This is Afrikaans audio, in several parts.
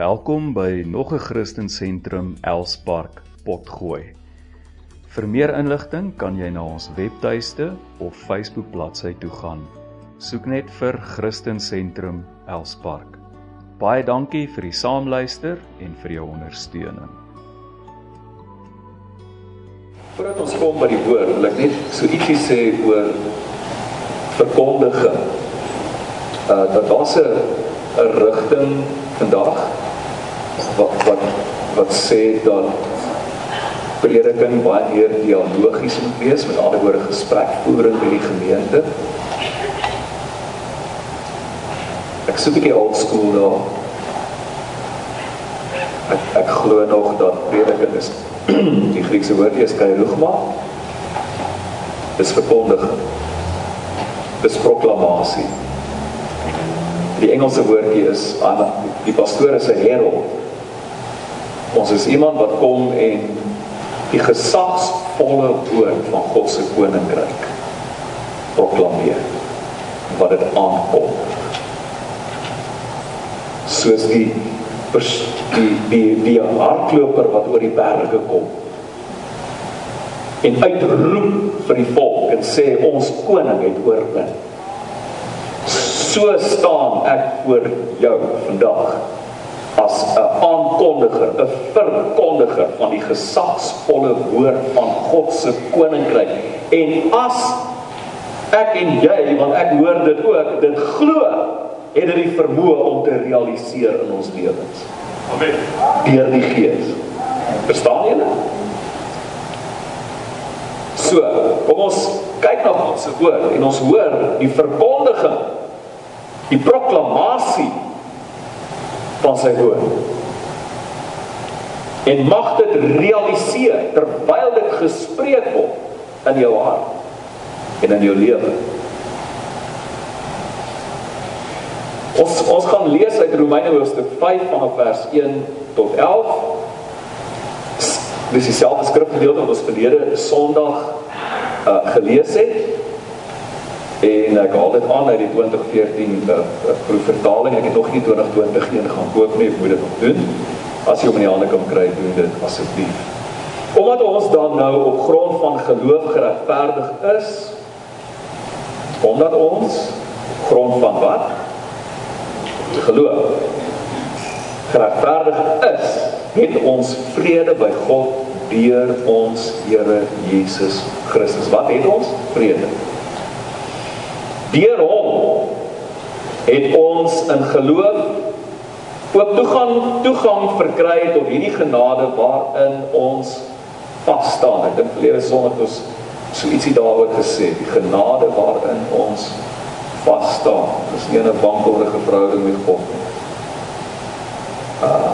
Welkom by nog 'n Christensentrum Elspark Potgooi. Vir meer inligting kan jy na ons webtuiste of Facebook bladsy toe gaan. Soek net vir Christensentrum Elspark. Baie dankie vir die saamluister en vir jou ondersteuning. Voordat ons kom by die woord, wil ek net so ietsie sê oor verkondiging. Uh dat daar's 'n 'n rigting vandag wat wat wat sê dat prediking baie meer dialogies moet wees met ander woorde gesprekvoering met die gemeente. Ek soek 'n bietjie old school daar. Ek ek glo nog dat prediking is die Griekse woord is kairugma. Dis verkondiging. Dis proklamasie. Die Engelse woordjie is die pastoor is 'n herald. Ons is iemand wat kom en die gesagsvolle woord van God se koninkryk proklameer wat dit aankom. Soos die die die die hardloper wat oor die berge kom en uitroep vir die volk en sê ons koning het oorwin. So staan ek voor jou vandag as 'n aankondiger, 'n verkondiger van die gesagsvolle woord van God se koninkryk. En as ek en jy, want ek hoor dit ook, dit glo, het dit die vermoë om te realiseer in ons lewens. Amen. Deur die Gees. Verstaan julle? So, kom ons kyk na God se woord en ons hoor die verkondiging, die proklamasie van sy woord. En mag dit realiseer terwyl dit gespreek word in jou hart en in jou lewe. Ons ons gaan lees uit Romeine hoofstuk 5 vanaf vers 1 tot 11. Dis dieselfde skrifgedeelte wat ons verlede Sondag uh, gelees het. En ek haal dit aan uit die 2014 uh, proefvertaling. Ek het nog nie 2020 een gaan koop nie, ek moet dit nog doen. As jy hom in die hande kan kry, doen dit asseblief. Omdat ons dan nou op grond van geloof geregverdig is, omdat ons grond van wat? Geloof geregverdig is, het ons vrede by God deur ons Here Jesus Christus. Wat het ons? Vrede. Deur hom het ons in geloof ook toegang toegang verkry tot hierdie genade waarin ons vas staan. Ek dink verlede Sondag het ons so ietsie daaroor gesê, die genade waarin ons vas staan. Dis nie 'n wankelrige verhouding met God nie. Uh,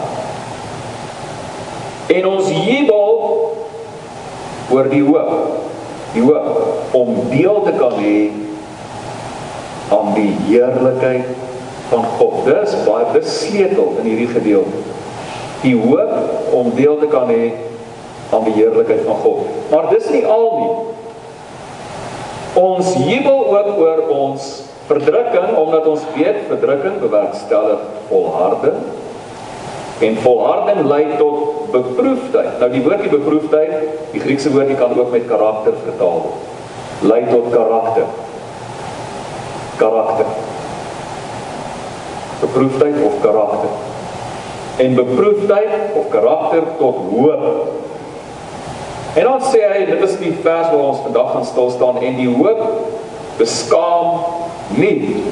en ons jubel oor die hoop. Die hoop om deel te kan hê aan die heerlikheid van God. Dis baie dis sleutel in hierdie gedeelte. Die hoop om deel te kan hê aan die heerlikheid van God. Maar dis nie al nie. Ons jubel ook oor ons verdrukking omdat ons weet verdrukking bewerkstellig volharding en volharding lei tot beproefdheid. Nou die woordjie beproefdheid, die Griekse woordjie kan ook met karakter vertaal word. Lei tot karakter karakter. Beproefdheid of karakter. En beproefdheid of karakter tot hoop. En dan sê hy, dit is die vers waar ons vandag gaan stil staan en die hoop beskaam nie.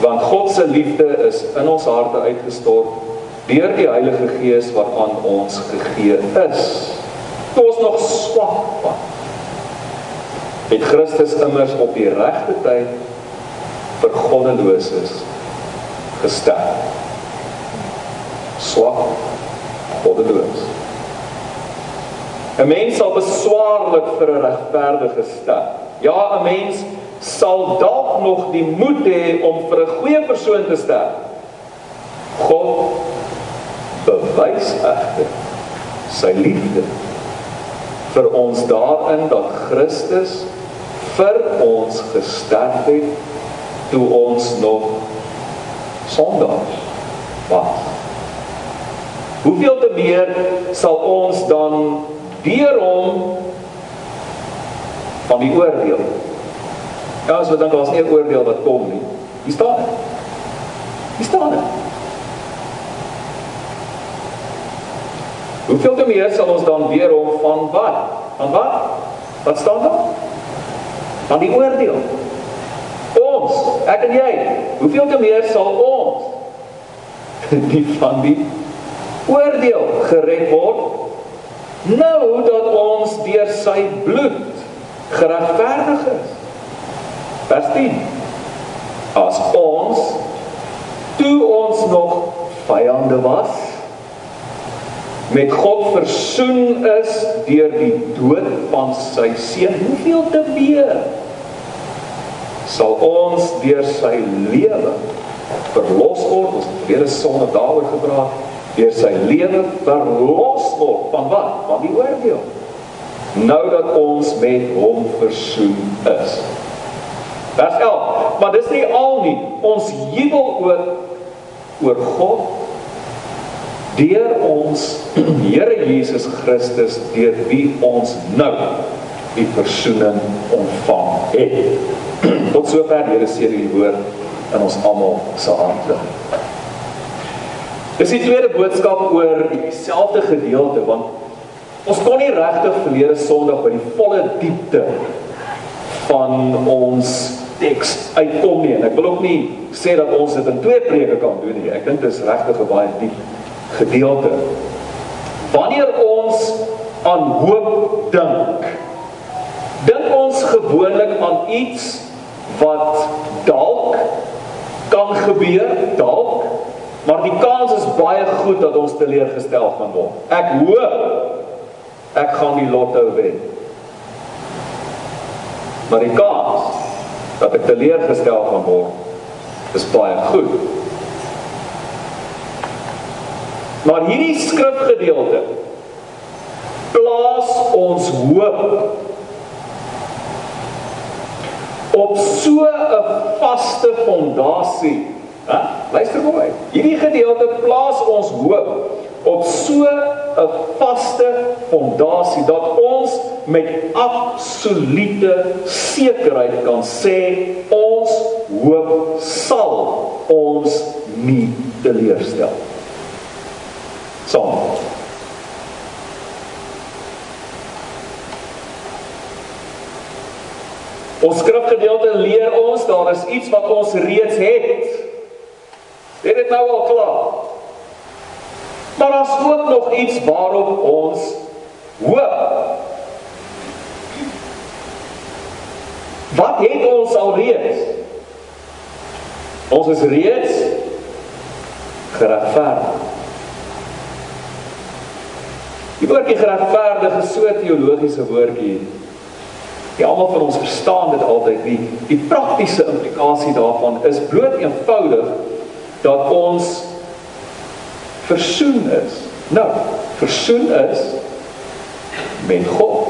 Want God se liefde is in ons harte uitgestort deur die Heilige Gees wat aan ons gegee is. Toe ons nog swak was, het Christus immers op die regte tyd vir goddeloses gesterf. Swak goddeloos. 'n Mens sal beswaarlik vir 'n regverdige sterf. Ja, 'n mens sal dalk nog die moed hê om vir 'n goeie persoon te sterf. God bewys egter sy liefde vir ons daarin dat Christus vir ons gesterf het toe ons nog sondaars was. Hoeveel te meer sal ons dan deur hom van die oordeel. Ja, as we dink daar's nie 'n oordeel wat kom nie. Hier staan dit. Hier staan dit. Hoeveel te meer sal ons dan weer hom van wat? Van wat? Wat staan daar? Van die oordeel. Ons, ek en jy, hoeveel te meer sal ons nie van die oordeel gered word nou dat ons deur sy bloed geregverdig is. Vers 10. As ons toe ons nog vyande was met God versoen is deur die dood van sy seun, hoeveel te meer sal ons deur sy lewe verlos word, ons verlede sonde daaroor gepraat, deur sy lewe verlos word van wat? Van die oordeel. Nou dat ons met hom versoen is. Vers 11. Maar dis nie al nie. Ons jubel oor oor God deur ons Here Jesus Christus deur wie ons nou die versoening ontvang het. Tot sover Here sê die woord in ons almal se harte. Dis die tweede boodskap oor dieselfde gedeelte want ons kon nie regtig verlede Sondag by die volle diepte van ons teks uitkom nie en ek wil ook nie sê dat ons dit in twee preke kan doen nie. Ek dink dit is regtig 'n baie diep gedeelte. Wanneer ons aan hoop dink, dink ons gewoonlik aan iets wat dalk kan gebeur, dalk, maar die kans is baie goed dat ons teleurgestel gaan word. Ek hoop ek gaan die lotto wen. Maar die kans dat ek teleurgestel gaan word is baie goed. Maar hierdie skrifgedeelte plaas ons hoop op so 'n vaste fondasie. Hæ? Luister mooi. Hierdie gedeelte plaas ons hoop op so 'n vaste fondasie dat ons met absolute sekerheid kan sê ons hoop sal ons nie teleurstel. Saam. Ons skrifgedeelte leer ons daar is iets wat ons reeds het. Dit is nou al klaar. Maar daar's ook nog iets waarop ons hoop. Wat het ons al reeds? Ons is reeds geregverdig. Die woordjie geregverdig is so 'n teologiese woordjie. Ja, almal van ons verstaan dit altyd. Die die praktiese implikasie daarvan is bloot eenvoudig dat ons versoen is. Nou, versoen is met God.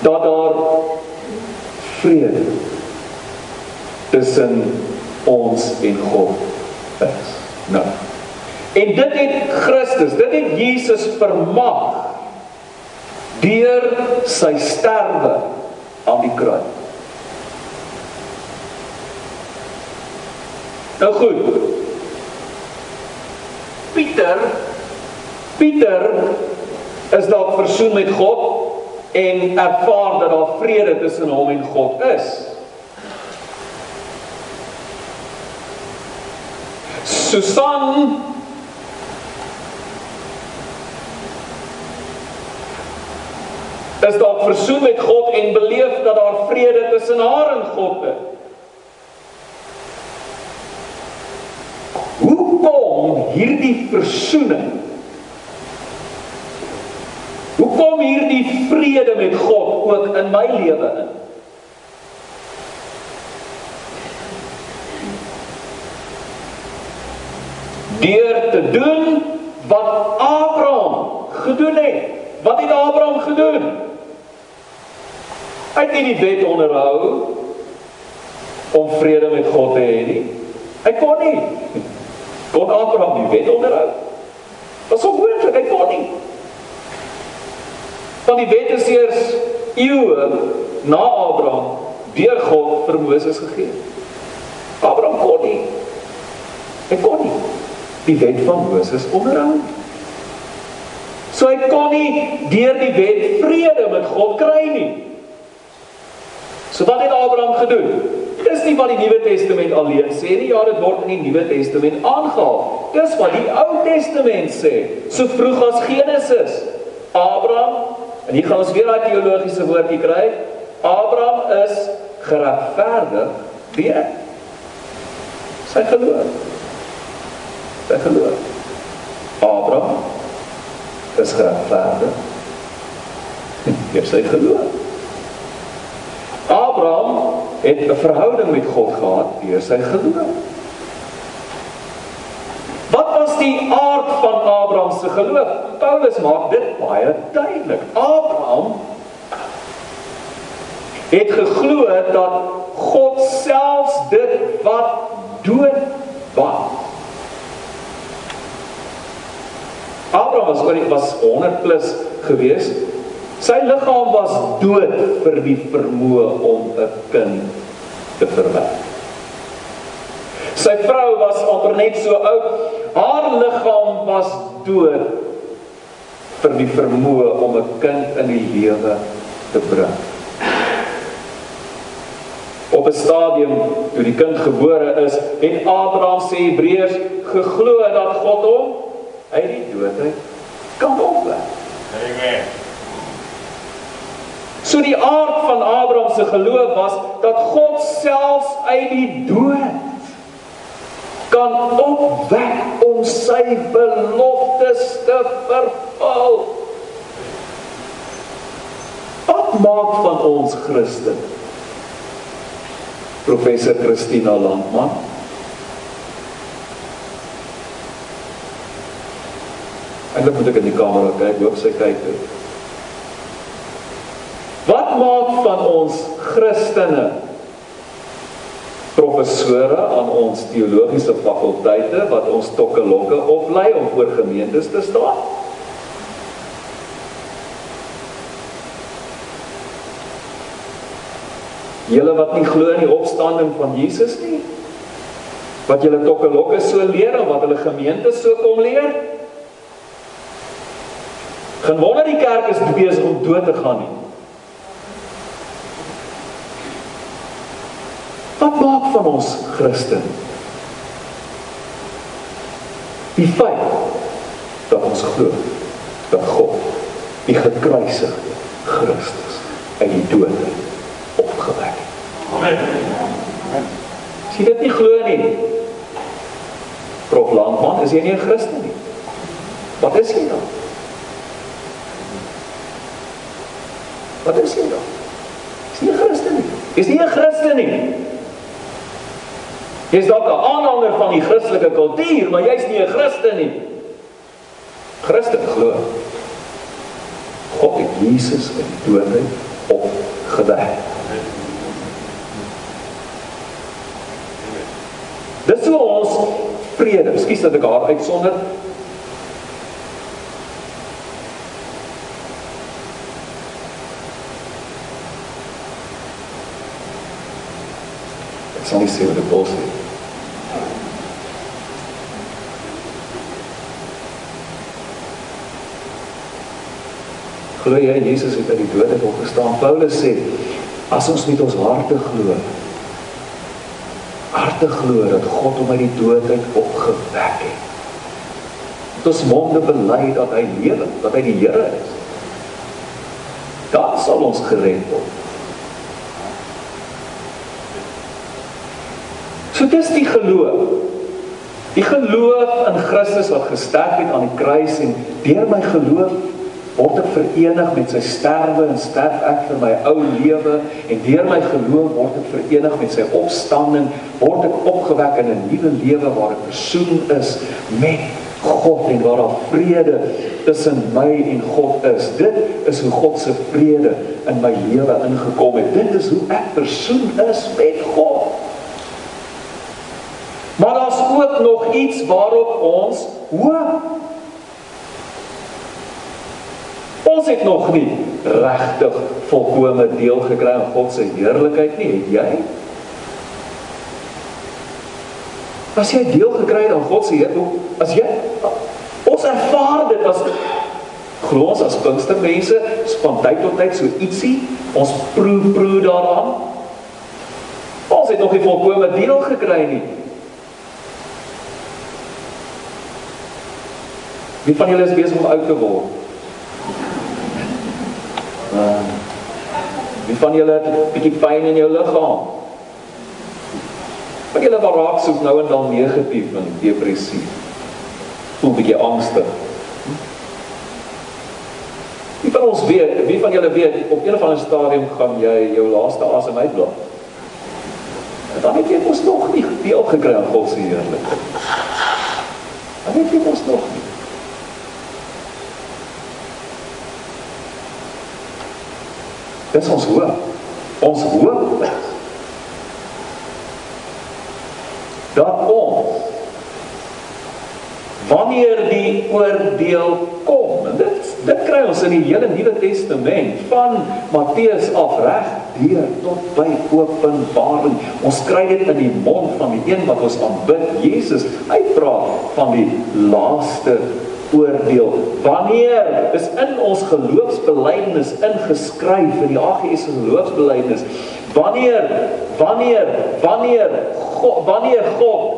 Dat daar vrede tussen ons en God is. Nou. En dit het Christus, dit het Jesus vermag deur sy sterwe aan die kruis. Nou goed. Pieter Pieter is dalk versoen met God en ervaar dat daar vrede tussen hom en God is. Susan is dalk versoen met God en beleef dat daar vrede tussen haar en God is. kom hierdie versoening? Hoe kom hierdie vrede met God ook in my lewe in? Deur te doen wat Abraham gedoen het. Wat het Abraham gedoen? Hy het nie wet onderhou om vrede met God te hê nie. Hy kon nie. Abraham die wet onderhou? Was onmoontlik, hy kon nie. Want die wet is eers eeue na Abraham deur God vir Moses gegee. Abraham kon nie. Hy kon nie die wet van Moses onderhou. So hy kon nie deur die wet vrede met God kry nie. So wat het Abraham gedoen? Dis nie wat die Nuwe Testament alleen sê nie, ja dit word in die Nuwe Testament aangehaal. Dis wat die Ou Testament sê, so vroeg as Genesis. Abraham, en hier gaan ons weer daai teologiese woordjie kry. Abraham is geregverdig deur sy geloof. Sy geloof. Abraham is geregverdig deur sy geloof. Abraham het 'n verhouding met God gehad deur sy geloof. Wat was die aard van Abraham se geloof? Paulus maak dit baie duidelik. Abraham het geglo dat God selfs dit wat dood was. Abraham was oor was 100 plus gewees Sy liggaam was dood vir die vermoë om 'n kind te verwek. Sy vrou was amper net so oud. Haar liggaam was dood vir die vermoë om 'n kind in die lewe te bring. Op 'n stadium toe die kind gebore is, het Abraham sê Hebreërs geglo dat God hom uit die dood uit kan opwek. Amen. So die aard van Abraham se geloof was dat God selfs uit die dood kan opwek om sy beloftes te vervul. Wat maak van ons Christen? Professor Christina Landman. Ek moet ek in die kamera kyk, hoop sy kyk dit. Wat maak van ons Christene professore aan ons teologiese fakulteite wat ons tokkelokke oplei om voor gemeentes te staan? Julle wat nie glo in die opstanding van Jesus nie, wat julle tokkelokke so leer en wat hulle gemeentes so kom leer? Geen wonder die kerk is besig om dood te gaan nie. Wat maak van ons Christen? Die feit dat ons glo dat God die gekruisigde Christus uit die dood opgewek het. Amen. Sien dit nie glo nie. Prof Landman, is jy nie 'n Christen nie? Wat is jy dan? Wat is jy dan? Is jy 'n Christen nie? Is jy 'n Christen nie? Jy's dalk 'n aanhanger van die Christelike kultuur, maar jy's nie 'n Christen nie. Christen glo. God het Jesus uit die dood uit opgewek. Dis so ons vrede. Ekskuus dat ek haar uitsonder. Sal nie ek wil sê nie. Glo jy Jesus het uit die dood uit opgestaan? Paulus sê as ons met ons harte glo, harte glo dat God hom uit die dood uit opgewek het. Dat ons monde bely dat hy lewe, dat hy die Here is. Dan sal ons gered word. Dis die geloof. Die geloof in Christus wat gesterf het aan die kruis en deur my geloof word ek verenig met sy sterwe en sterf ek vir my ou lewe en deur my geloof word ek verenig met sy opstanding word ek opgewek in 'n nuwe lewe waar ek versoen is met God en waar daar vrede tussen my en God is. Dit is hoe God se vrede in my lewe ingekom het. Dit is hoe ek versoen is met God ook nog iets waarop ons hoop. Ons het nog nie regtig volkome deel gekry aan God se heerlikheid nie, het jy? As jy deel gekry het aan God se heerlikheid, as jy ons ervaar dit as glo ons as Pinkstermense, van tyd tot tyd so ietsie, ons proe proe daaraan. Ons het nog nie volkome deel gekry nie. Wie van julle is besig om oud te word? Uh, wie van julle het 'n bietjie pyn in jou liggaam? Wat julle wat raak soek nou en dan negatief en depressief. Voel 'n bietjie angstig. Wie van ons weet, wie van julle weet op een of ander stadium gaan jy jou laaste asem uitblaas? En dan het jy mos nog nie deel gekry aan God se heerlikheid. Dan het jy mos nog nie. Dis ons hoop. Ons hoop is dat ons wanneer die oordeel kom dit dit kry ons in die hele Nuwe Testament van Matteus af reg deur tot by Openbaring. Ons kry dit in die mond van die een wat ons aanbid Jesus. Hy praat van die laaste oordeel. Wanneer is in ons geloofsbelijdenis ingeskryf in die AGS geloofsbelijdenis? Wanneer wanneer wanneer God wanneer God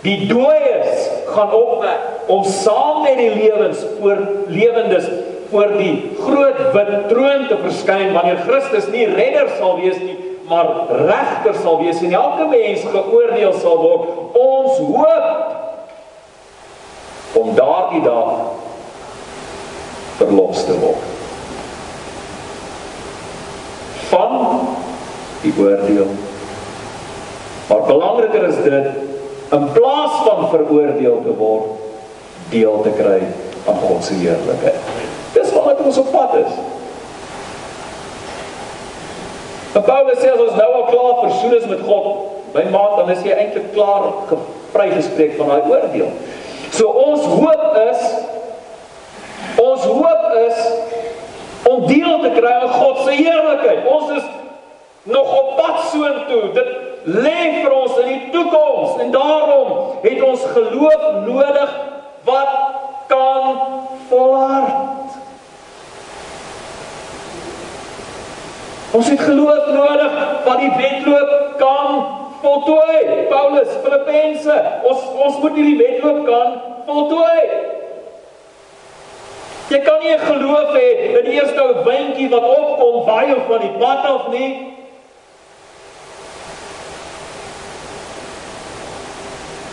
die dooies gaan opwek om saam met die lewens voor lewendes voor die groot wit troon te verskyn wanneer Christus nie redder sal wees nie maar regter sal wees en elke mens geoordeel sal word ons hoop om daardie dag verlos te word van die oordeel. Maar belangriker is dit in plaas van veroordeel te word, deel te kry aan God se heerlikheid. Dis wat ons op pad is. En Paulus sê as ons nou al klaar versoen is met God, my maat, dan is jy eintlik klaar vrygespreek van daai oordeel. So ons hoop is ons hoop is om deel te kry aan God se heerlikheid. Ons is nog op pad soontoe. Dit lê vir ons in die toekoms en daarom het ons geloof nodig wat kan volhard. Ons het geloof nodig wat die wedloop voltooi. Paulus, Filippense, ons ons moet hierdie wedloop kan voltooi. Jy kan nie geloof hê dat die eerste ou windjie wat opkom waai of van die pad af nie.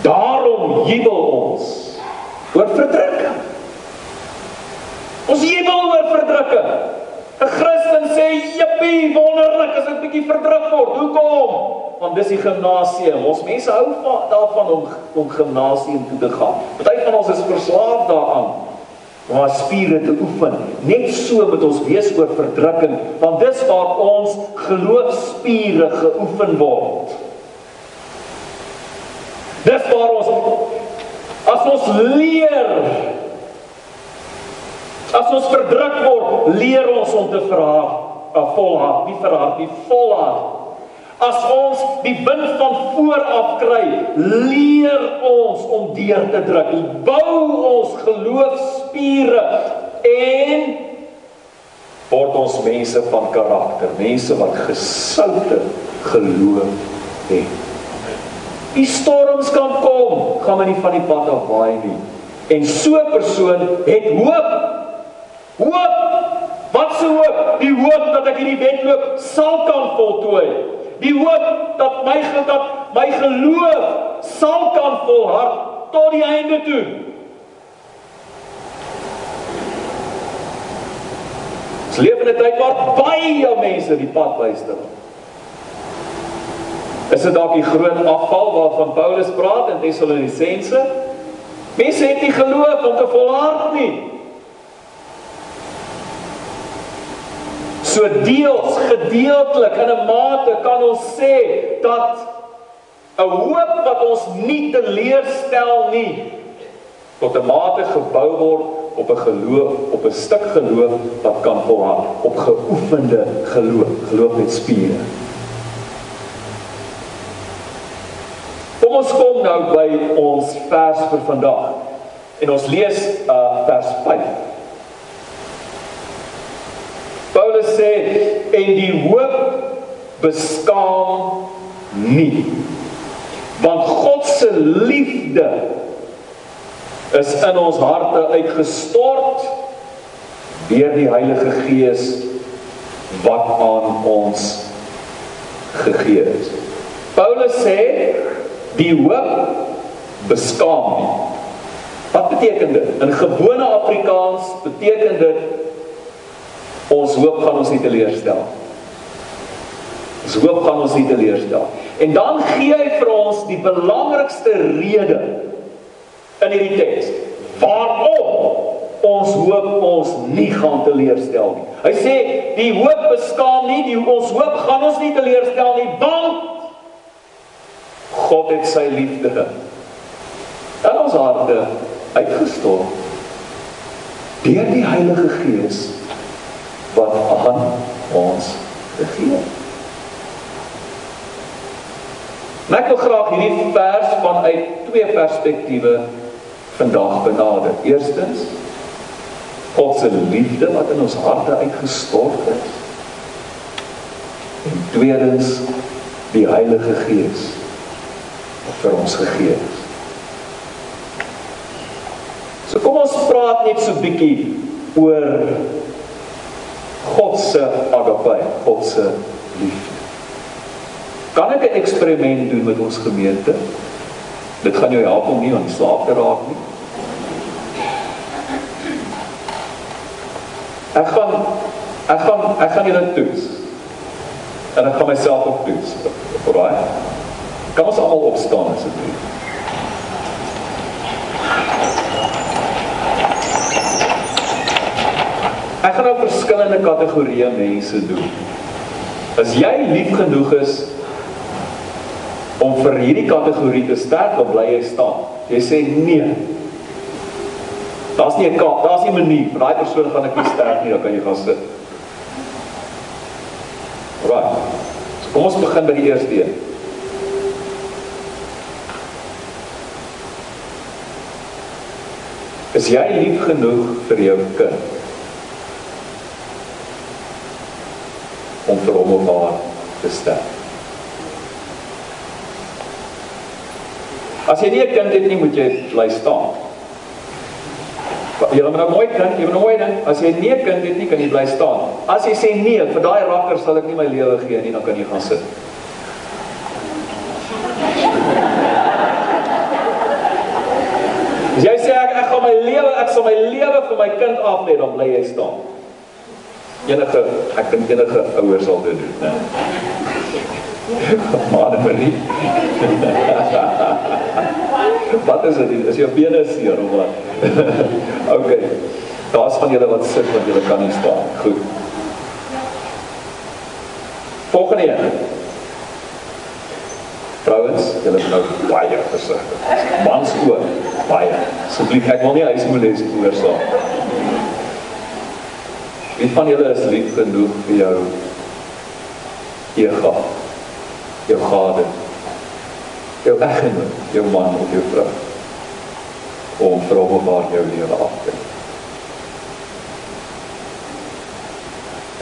Daarom jubel ons oor verdrukking. Ons jubel oor verdrukking. 'n Christen sê, "Jippie, wonderlik as ek bietjie verdruk word. Hoekom?" Want dis die gimnasium. Ons mense hou daarvan om om gimnasium toe te gaan. Party van ons is verslaaf daaraan om ons spiere te oefen. Net so moet ons wees oor verdrukking, want dis waar ons geloofspiere geoefen word. Dis waar ons as ons leer as ons verdruk word, leer ons om te vra, 'n volhard, nie verhard nie, volhard As ons die wind van voor af kry, leer ons om deur te druk. Bou ons geloofspiere en word ons mense van karakter, mense wat gesoute geloof het. Die storms kan kom, gaan maar nie van die pad af waai nie. En so 'n persoon het hoop. Hoop. Wat se hoop? Die hoop dat ek hierdie wedloop sal kan voltooi die hoop dat my dat my geloof sal kan volhard tot die einde toe. Ons leef in 'n tyd waar baie mense die pad byster. Is dit dalk die groot afval waarvan Paulus praat in Tessalonisense? Mense het nie geloof om te volhard nie. So deels gedeeltelik in 'n mate kan ons sê dat 'n hoop wat ons nie teleurstel nie tot 'n mate gebou word op 'n geloof, op 'n stuk geloof wat kan volhard, op geoefende geloof, geloof met spiere. Kom ons kom nou by ons vers vir vandag. En ons lees uh vers 5. Paulus sê en die hoop beskaam nie. Want God se liefde is in ons harte uitgestort deur die Heilige Gees wat aan ons gegee is. Paulus sê die hoop beskaam nie. Wat beteken dit? In gewone Afrikaans beteken dit ons hoop gaan ons nie teleurstel. Ons hoop gaan ons nie teleurstel. En dan gee hy vir ons die belangrikste rede in hierdie teks waarom ons hoop ons nie gaan teleurstel nie. Hy sê die hoop beskaam nie, die ons hoop gaan ons nie teleurstel nie, want God het sy liefde in ons harte uitgestort deur die Heilige Gees wat aan ons gegee het. Ek wil graag hierdie vers vanuit twee perspektiewe vandag benader. Eerstens God se liefde wat in ons harte uitgestort het. En tweedens die Heilige Gees wat vir ons gegee is. So kom ons praat net so bietjie oor God se agape, God se liefde. Kan ek 'n eksperiment doen met ons gemeente? Dit gaan jou help om nie aan slaap te raak nie. Ek gaan ek gaan ek gaan julle toets. En ek gaan myself ook toets. Alraai. Kan ons almal opstaan asseblief? Gaan nou verskillende kategorieë mense doen. As jy lief genoeg is om vir hierdie kategorie te sterk, dan bly jy staan. Jy sê nee. Daar's nie 'n kaart, daar's nie 'n manier vir daai persoon gaan ek nie sterk nie, dan kan jy gaan sit. Right. So kom ons begin by die eerste een. Is jy lief genoeg vir jou kind? Om vir hom of haar te sterk. As jy nie 'n kind het nie, moet jy bly staan. Jy moet nou mooi kind, jy moet nou mooi ding. As jy nie 'n kind het nie, kan jy bly staan. As jy sê nee, vir daai rakker sal ek nie my lewe gee nie, dan kan jy gaan sit. As jy sê ek ek gaan my lewe, ek sal my lewe vir my kind af lê, dan bly jy staan. Enige ek dink enige ouers sal dit doen, né? Maar dit nie. Wat is dit? Is jou bene seer of wat? OK. Daar's van julle wat sit want julle kan nie staan. Goed. Volgende een. Vrouens, julle nou baie versigtig. Mans ook baie. Asseblief, ek wil nie huismoeles veroorsaak. Wie van julle is lief genoeg vir jou ega? Jou gade? jou eggenoot, jou man of jou vrou om vir hom of haar jou lewe af te neem.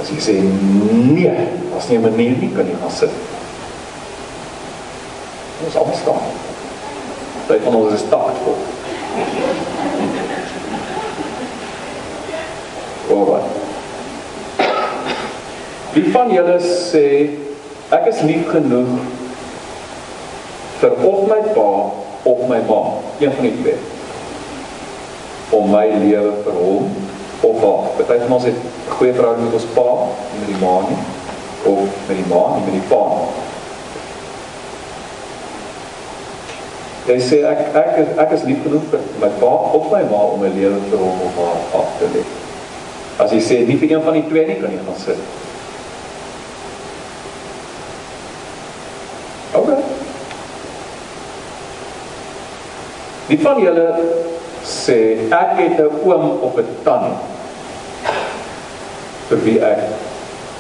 As jy sê nee, as nie 'n manier nie kan jy gaan sit. Ons almal staan. Baie van ons is taktvol. Alright. Wie van julle sê ek is lief genoeg vir of my pa of my ma, een van die twee. Om my lewe vir hom of haar. Party van ons het 'n goeie verhouding met ons pa, nie met die ma nie, of met die ma, nie met die pa. Jy sê ek ek is ek is lief genoeg vir my pa of my ma om my lewe vir hom of haar af te lê. As jy sê nie vir een van die twee nie, kan jy gaan sit. Wie van julle sê ek het 'n oom of 'n tannie vir wie ek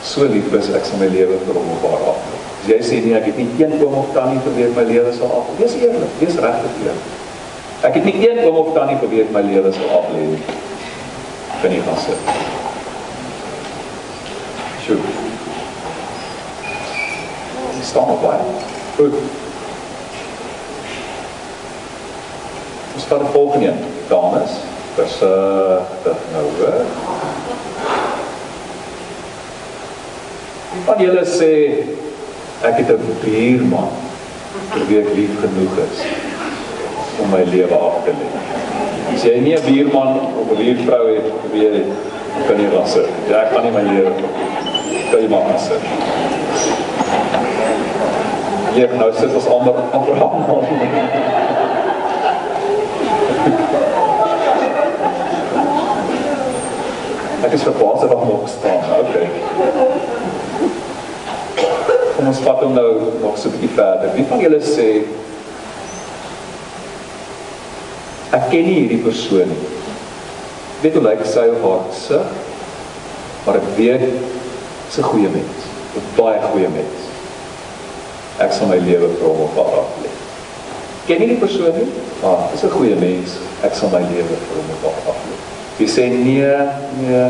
so lief is ek sal my lewe vir hom haar af. As jy sê nee, ek het nie een oom of tannie vir wie ek my lewe sal af. Wees eerlik, wees regtig eerlik. Ek het nie een oom of tannie vir wie ek my lewe sal af lê nie. Kan nie gaan sit. Sjoe. Staan op baie. Goed. Ons vat die volgende een. Dames, versigtig nou hoor. Van julle sê ek het 'n buurman vir wie ek lief genoeg is om my lewe af te lê. As jy nie 'n buurman of 'n buurvrou het vir wie jy kan nie dit. Ja, ek kan nie my lewe kan jy maar sê. Hier nou sit ons almal Abraham. Ek is verbaas dat hom nog staan. Okay. Kom ons vat hom nou nog so 'n bietjie verder. Wie van julle sê ek ken nie hierdie persoon nie. Weet hoe lyk sy of haar gesig? Maar ek weet sy goeie mens. 'n Baie goeie mens. Ek sal my lewe vir hom op haar lê. Ken nie die persoon nie? Maar dis 'n goeie mens. Ek sal my lewe vir hom op lê. Wie sê nee, nee,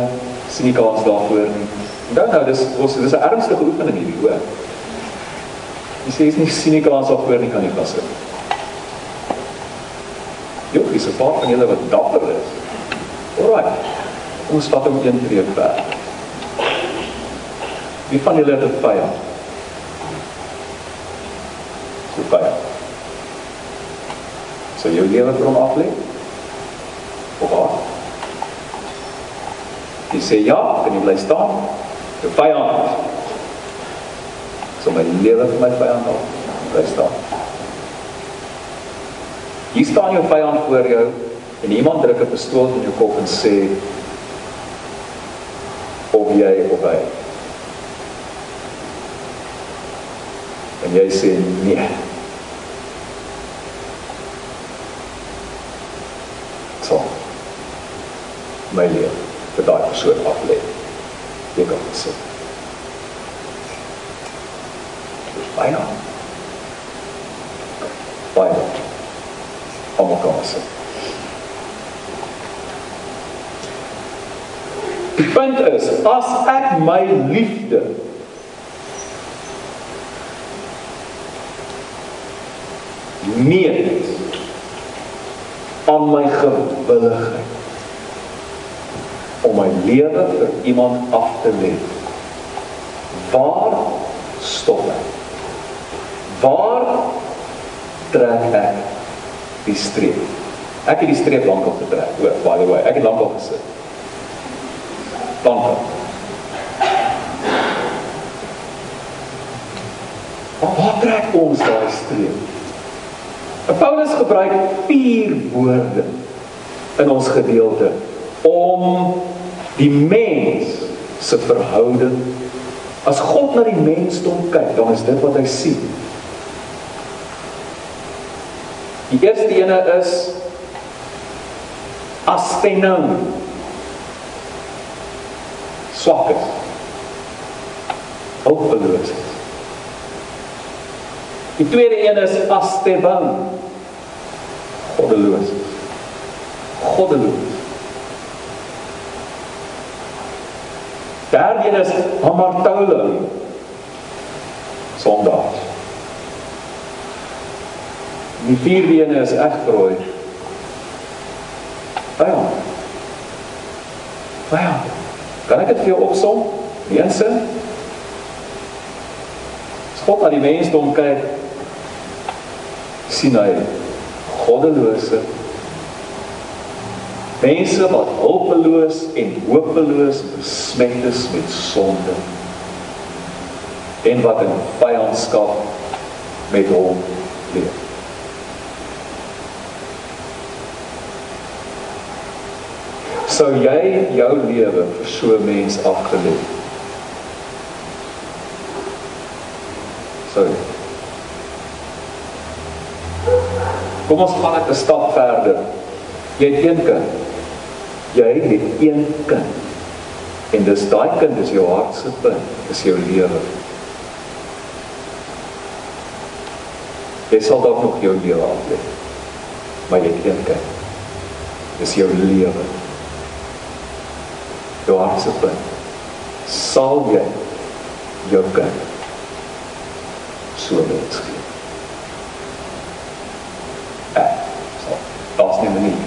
sien nie kans daarvoor nie. Nou nou, dis ons dis 'n ernstige oefening hierdie, hoor. Jy sê is nie sien nie kans daarvoor nie kan nie pas nie. Jy is 'n paar van julle wat dapper is. Alraai. Ons vat hom een tree ver. Wie van julle het 'n vyand? So vyand. So jou lewe vir hom aflê? Of wat? Jy sê ja, kan jy bly staan? Jou vyand. So my lewe vir my vyand af. Bly staan. Hier staan jou vyand voor jou en iemand druk 'n pistool in jou kop en sê of jy of hy. En jy sê nee. So. My lewe vir daai persoon af lê. Jy kan sê. Dis baie. Baie. Almal kan sê. Die punt is, as ek my liefde meet aan my gewilligheid om my lewe vir iemand af te lê. Waar stop ek? Waar trek ek die streep? Ek het die streep lankal getrek. Hoor, by the way, ek het lankal gesit. Lankal. Maar waar trek ons daai streep? Paulus gebruik vier woorde in ons gedeelte om die mens se verhouding. As God na die mensdom kyk, dan is dit wat hy sien. Die eerste ene is astenon swakheid hulpeloosheid die tweede een is asteban. Goddeloos. Goddeloos derde een is hamartoulo sondaars die vierde een is egbrooi vyand vyand kan ek dit vir jou opsom? As God na die mensdom kyk sien hy goddelose mense wat hulpeloos en hopeloos besmet is met sonde en wat in vyandskap met hom leef sou jy jou lewe vir so 'n mens afgelê sou Kom ons gaan net 'n stap verder. Jy het een kind. Jy het een kind. En dis daai kind is jou hart se punt, is jou lewe. Jy sal dalk nog jou lewe aflê. Maar jy het een kind. Dis jou lewe. Jou hart se punt. Sal jy jou kind so mens gee? Eh, so, daar's nie 'n manier.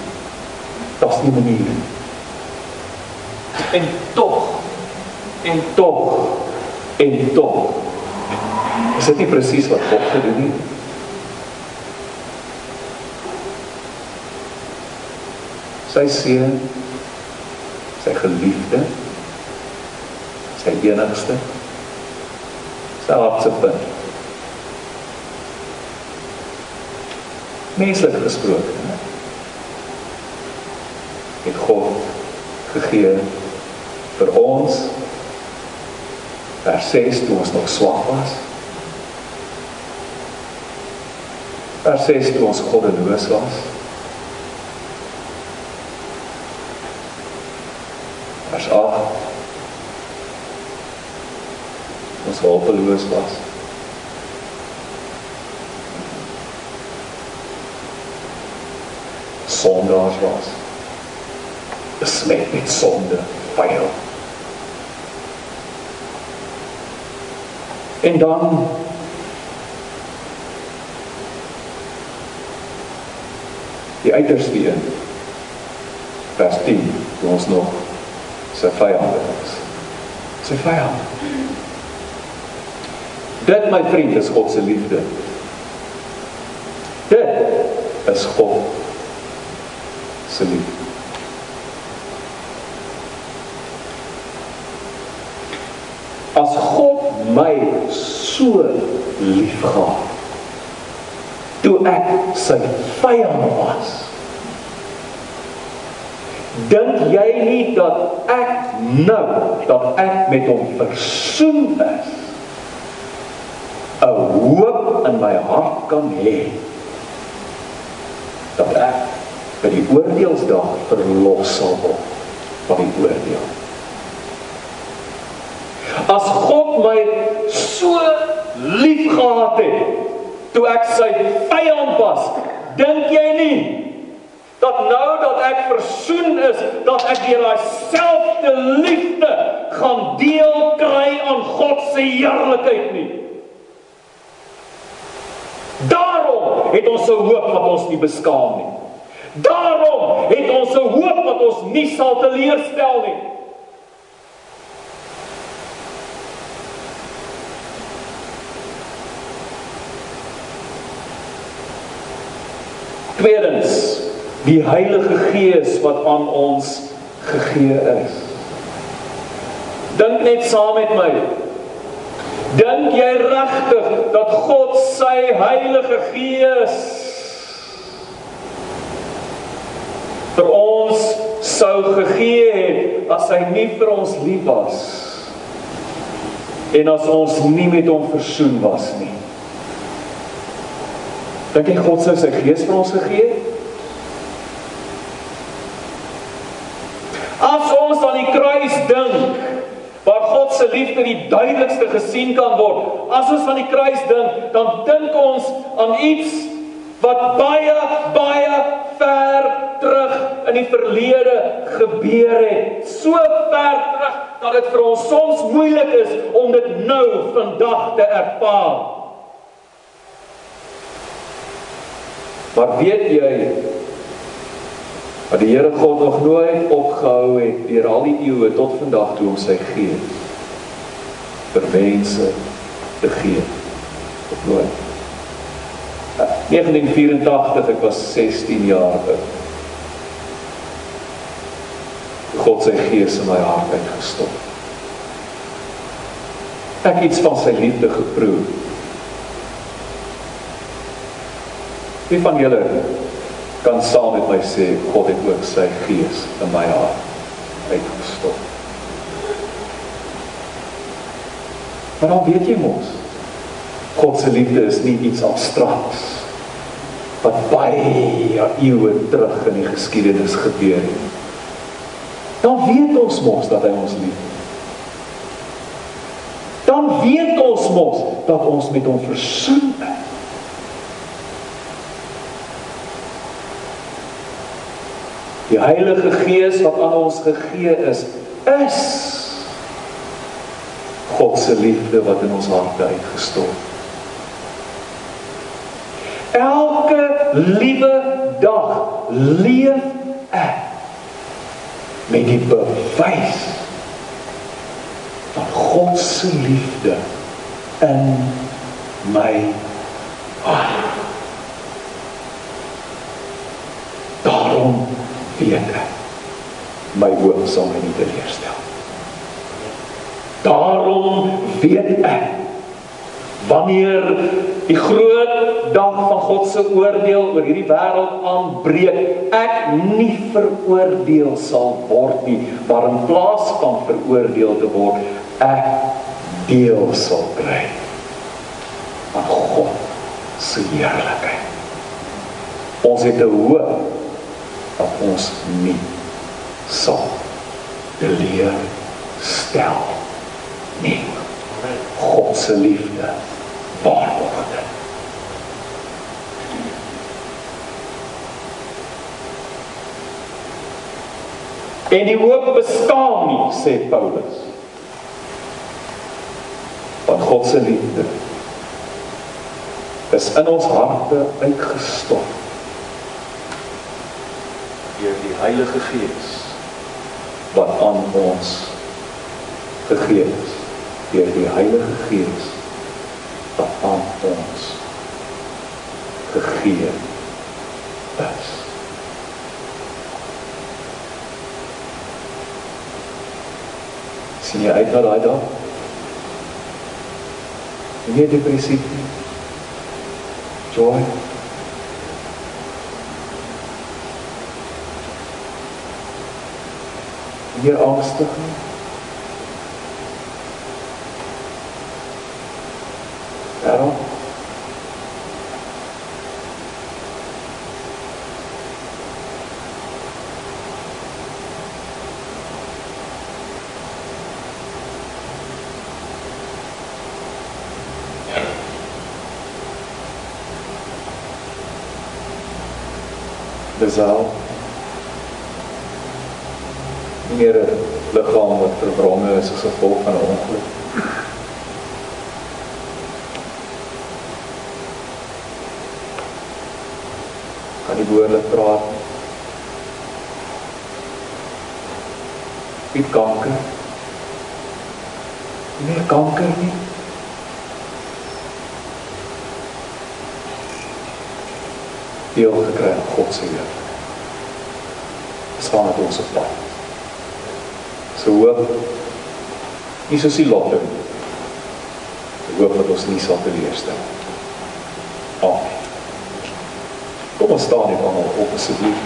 Daar's nie 'n manier. En tog en tog en tog is dit nie presies wat God gedoen het sy seun sy geliefde sy enigste sy hartse punt. Menslik gesproke het God gegee vir ons. Vers 6 toe ons nog swak was. Vers 6 toe ons goddeloos was. Vers 8 ons hopeloos was. Sondaars was. Besmet met sonde fyil en dan die uiterste een vers 10 ons nog sy vyande is. Sy vyand. Dit my vriend is God se liefde. Dit is God se liefde. As God my so liefgehad toe ek sy vyand was Dink jy nie dat ek nou dat ek met hom versoen is? 'n hoop in my hart kan hê dat ek by die oordeelsdag verlos sal word van die oordeel. As God my so liefgehad het toe ek sy vyand was, dink jy nie dat nou dat ek versoen is, dat ek deur daai selfde liefde gaan deel kry aan God se heerlikheid nie. Daarom het ons 'n hoop wat ons nie beskaam nie. Daarom het ons 'n hoop wat ons nie sal teleurstel nie. Tweedens, die Heilige Gees wat aan ons gegee is. Dink net saam met my. Dink jy regtig dat God sy Heilige Gees vir ons sou gegee het as hy nie vir ons lief was en as ons nie met hom versoen was nie? Dink jy God sou sy Gees vir ons gegee het? As ons aan die kruis dink, waar God se liefde die duidelikste gesien kan word, as ons aan die kruis dink, dan dink ons aan iets wat baie baie ver terug in die verlede gebeur het. So ver terug dat dit vir ons soms moeilik is om dit nou vandag te ervaar. Maar weet jy? Wat die Here God nog nooit opgehou het deur al die eeue tot vandag toe om sy gee vir mense te gee? Op nooit. 1984 ek was 16 jaar oud. God sy gees in my hart uitgestop. Ek iets van sy liefde geproe wie van julle kan saam met my sê God het ook sy gees in my hart uitgestop. Maar dan weet jy mos God se liefde is nie iets abstraks wat baie eeue terug in die geskiedenis gebeur het. Dan weet ons mos dat hy ons liefhet. Dan weet ons mos dat ons met hom versoen is. Die Heilige Gees wat aan ons gegee is, is God se liefde wat in ons harte uitgestort. Elke liewe dag leef ek met die bewys van God se liefde in my hart. Daarom ek my hoop sal my nie teleurstel. Daarom weet ek wanneer die groot dag van God se oordeel oor hierdie wêreld aanbreek, ek nie veroordeel sal word nie, maar in plaas van veroordeel te word, ek deel sal kry aan God se heerlikheid. Ons het 'n hoop dat ons nie sal teleer stel nie. God se liefde waar word dit. En die hoop bestaan nie, sê Paulus. Want God se liefde is in ons harte uitgestort deur die Heilige Gees wat aan ons gegee is deur die Heilige Gees wat aan ons gegee is. Sien jy uit na daai dag? Nie depressief nie. Joy. Nie angstig nie. Daarom Dis al meer 'n liggaam wat verbrange is as gevolg van 'n ongeluk. Kan nie behoorlik praat. Nie kanker. Nie kanker nie. Deel gekry aan God se heer. Staan op ons pad. So hoop nie soos die lotte nie. Hoop dat ons nie sal teleurstel. Amen. Kom ons staan net almal op asseblief.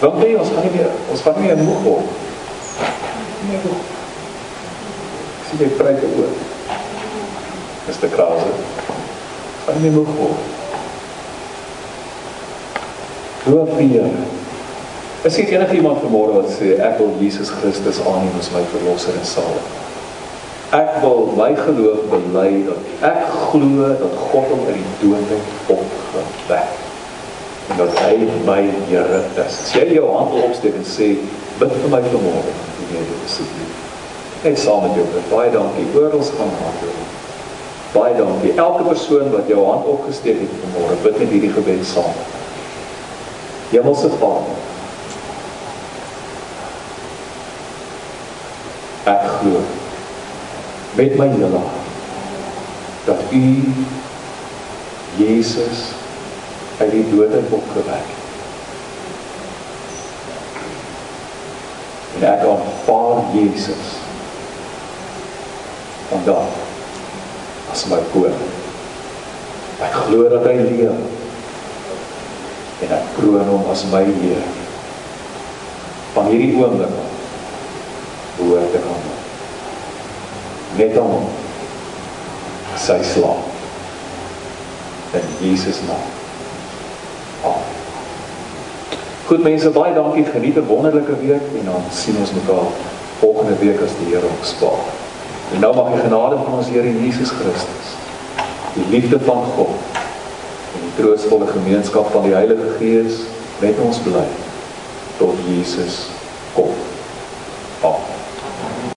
Want nee, ons gaan nie meer, ons gaan nie meer moeg word. Nee, moeg. Ek sien jy pryk oor. Dis te kraas. Gaan nie meer moeg word. Loof die Here. Is dit enige iemand vanmôre wat sê ek wil Jesus Christus aanneem as my verlosser en salig? Ek wil my geloof bely dat ek glo dat God hom uit die dood het opgewek en dat hy my Here is. As jy jou hand opsteek en sê bid vir my vanmôre, dan jy dit asseblief. Net saam met jou. Baie dankie. Oral gaan hande. Baie dankie. Elke persoon wat jou hand opgesteek het vanmôre, bid net hierdie gebed saam. Hemelse Vader, ek glo met my hele hart dat u Jesus uit die dood het opgewek. En ek aanvaar Jesus vandag as my koning. Ek glo dat hy leef en ek kroon hom as my Heer. Van hierdie oomblik behoort ek aan hom. net aan hom sy slaaf in Jesus naam Amen. Goed mense, baie dankie. Geniet 'n wonderlike week en dan sien ons mekaar volgende week as die Here ons spaar. En nou mag die genade van ons Here Jesus Christus, die liefde van God troostvolle gemeenskap van die Heilige Gees met ons bly tot Jesus kom.